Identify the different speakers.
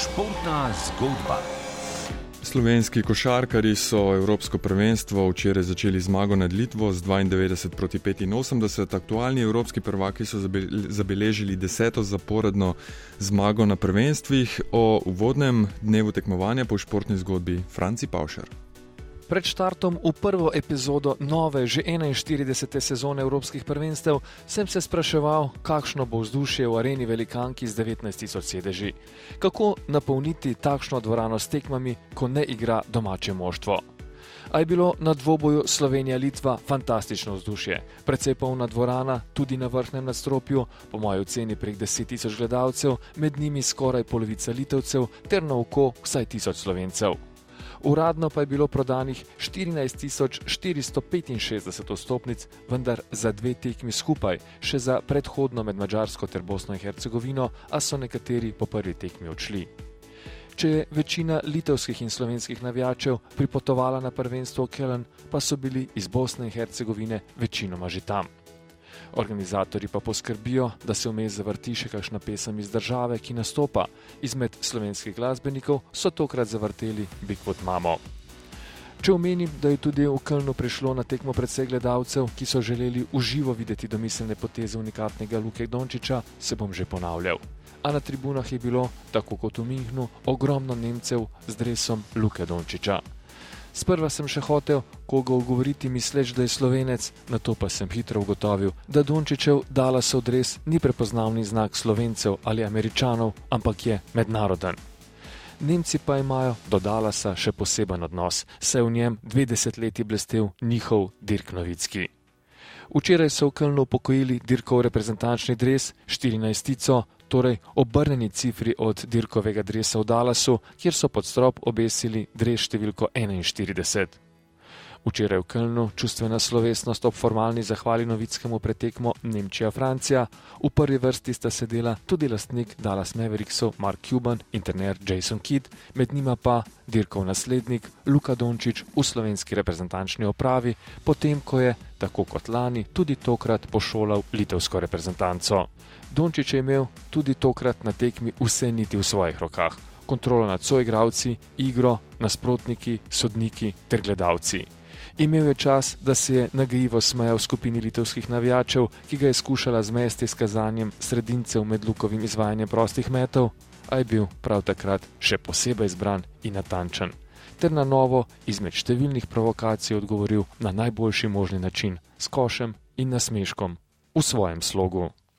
Speaker 1: Športna zgodba.
Speaker 2: Slovenski košarkari so Evropsko prvenstvo včeraj začeli zmago nad Litvo z 92 proti 85. Aktualni evropski prvaki so zabeležili deseto zaporedno zmago na prvenstvih. O uvodnem dnevu tekmovanja po športni zgodbi Franci Paušer.
Speaker 3: Pred štartom v prvo epizodo nove, že 41. sezone Evropskih prvenstev, sem se spraševal, kakšno bo vzdušje v areni velikanki z 19.000 sedeži. Kako napolniti takšno dvorano s tekmami, ko ne igra domače moštvo? A je bilo na dvoboju Slovenija-Litva fantastično vzdušje. Predvsej polna dvorana, tudi na vrhnem nadstropju, po moji oceni prek 10.000 gledalcev, med njimi skoraj polovica Litovcev, ter na oko vsaj 1000 Slovencev uradno pa je bilo prodanih 14.465 stopnic, vendar za dve tekmi skupaj, še za predhodno med Mačarsko ter Bosno in Hercegovino, a so nekateri po prvi tekmi odšli. Če je večina litovskih in slovenskih navijačev pripotovala na prvenstvo Kellen, pa so bili iz Bosne in Hercegovine večinoma že tam. Organizatori pa poskrbijo, da se vmes zavrti še kakšna pesem iz države, ki nastopa. Izmed slovenskih glasbenikov so tokrat zavrteli Bigfoot Mamo. Če omenim, da je tudi v Kölnu prišlo na tekmo predvsej gledalcev, ki so želeli uživo videti domiselne poteze unikatnega Luke Dončiča, se bom že ponavljal. A na tribunah je bilo, tako kot v Minhnu, ogromno Nemcev z dresom Luke Dončiča. Sprva sem še hotel koga ogovoriti, misleč, da je slovenec, na to pa sem hitro ugotovil, da Dončičev Dalasov dres ni prepoznavni znak slovencev ali američanov, ampak je mednaroden. Nemci pa imajo do Dalasa še poseben odnos, saj v njem dve desetletji blestev njihov Dirk Novicki. Včeraj so v Kölnu upokojili Dirkov reprezentančni dres, 14-tico, torej obrnjeni cifri od dirkovega dresa v Dallasu, kjer so pod strop obesili dres številko 41. Včeraj v Kölnu čustvena slovesnost ob formalni zahvali novickemu pretekmo Nemčija-Francija, v prvi vrsti sta sedela tudi lastnik Dallas Mavericksov Mark Cuban in trener Jason Kidd, med njima pa dirkov naslednik Luka Dončić v slovenski reprezentančni opravi, potem ko je, tako kot lani, tudi tokrat pošolal litovsko reprezentanco. Dončić je imel tudi tokrat na tekmi vse niti v svojih rokah. Kontrolo nad soigravci, igro, nasprotniki, sodniki ter gledalci. Imel je čas, da se je nagajivo smejal skupini litovskih navijačev, ki ga je skušala zmesti s kazanjem sredincev med lukovim izvajanjem prostih metov, a je bil prav takrat še posebej zbran in natančen, ter na novo izmed številnih provokacij odgovoril na najboljši možni način s košem in nasmeškom v svojem slogu.